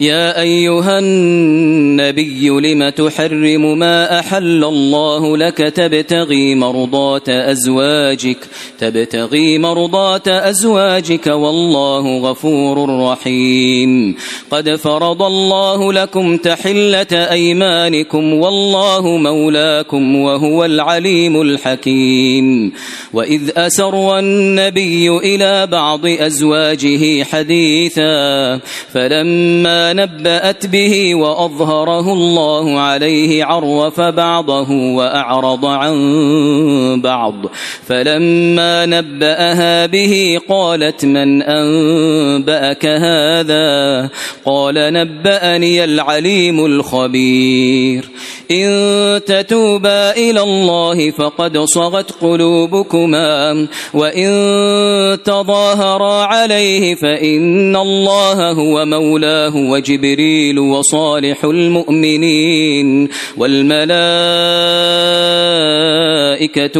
يا أيها النبي لم تحرم ما أحل الله لك؟ تبتغي مرضات أزواجك تبتغي مرضات أزواجك والله غفور رحيم. قد فرض الله لكم تحلة أيمانكم والله مولاكم وهو العليم الحكيم. وإذ أسر النبي إلى بعض أزواجه حديثا فلما نبأت به وأظهره الله عليه عرف بعضه وأعرض عن بعض. فلما نبأها به قالت من أنبأك هذا؟ قال نبأني العليم الخبير. إن تتوبا إلى الله فقد صغت قلوبكما وإن تظاهرا عليه فإن الله هو مولاه وجبريل وصالح المؤمنين والملائكة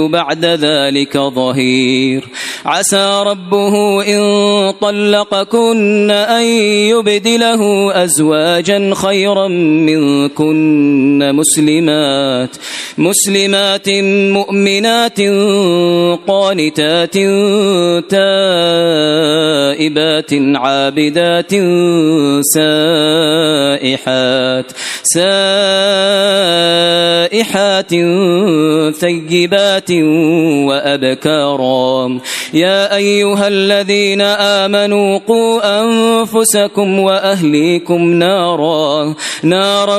بعد ذلك ظهير. عسى ربه إن طلقكن أن يبدله أزواجا خيرا منكن مسلمات مسلمات مؤمنات قانتات تائبات عابدات سائحات سائحات ثيبات وأبكارا. يا أيها الذين آمنوا قوا أنفسكم وأهليكم نارا نارا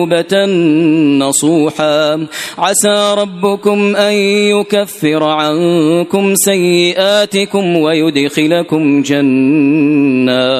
توبة نصوحا. عسى ربكم أن يكفر عنكم سيئاتكم ويدخلكم جنات.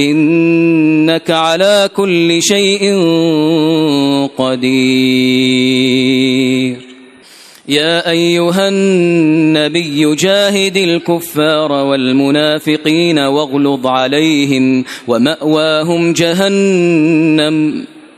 إنك على كل شيء قدير. يا أيها النبي جاهد الكفار والمنافقين واغلظ عليهم ومأواهم جهنم.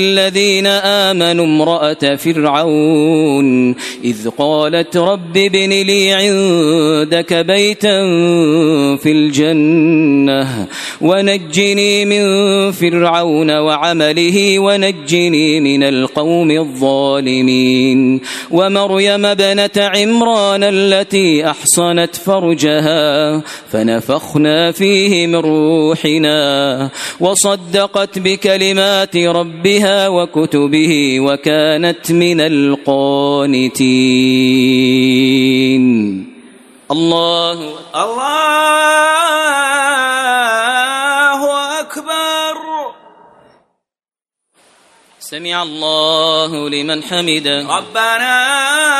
للذين آمنوا امرأة فرعون إذ قالت رب ابن لي عندك بيتا في الجنة ونجني من فرعون وعمله ونجني من القوم الظالمين ومريم ابنة عمران التي أحصنت فرجها فنفخنا فيه من روحنا وصدقت بكلمات ربها وكتبه وكانت من القانتين. الله الله أكبر. سمع الله لمن حمده. ربنا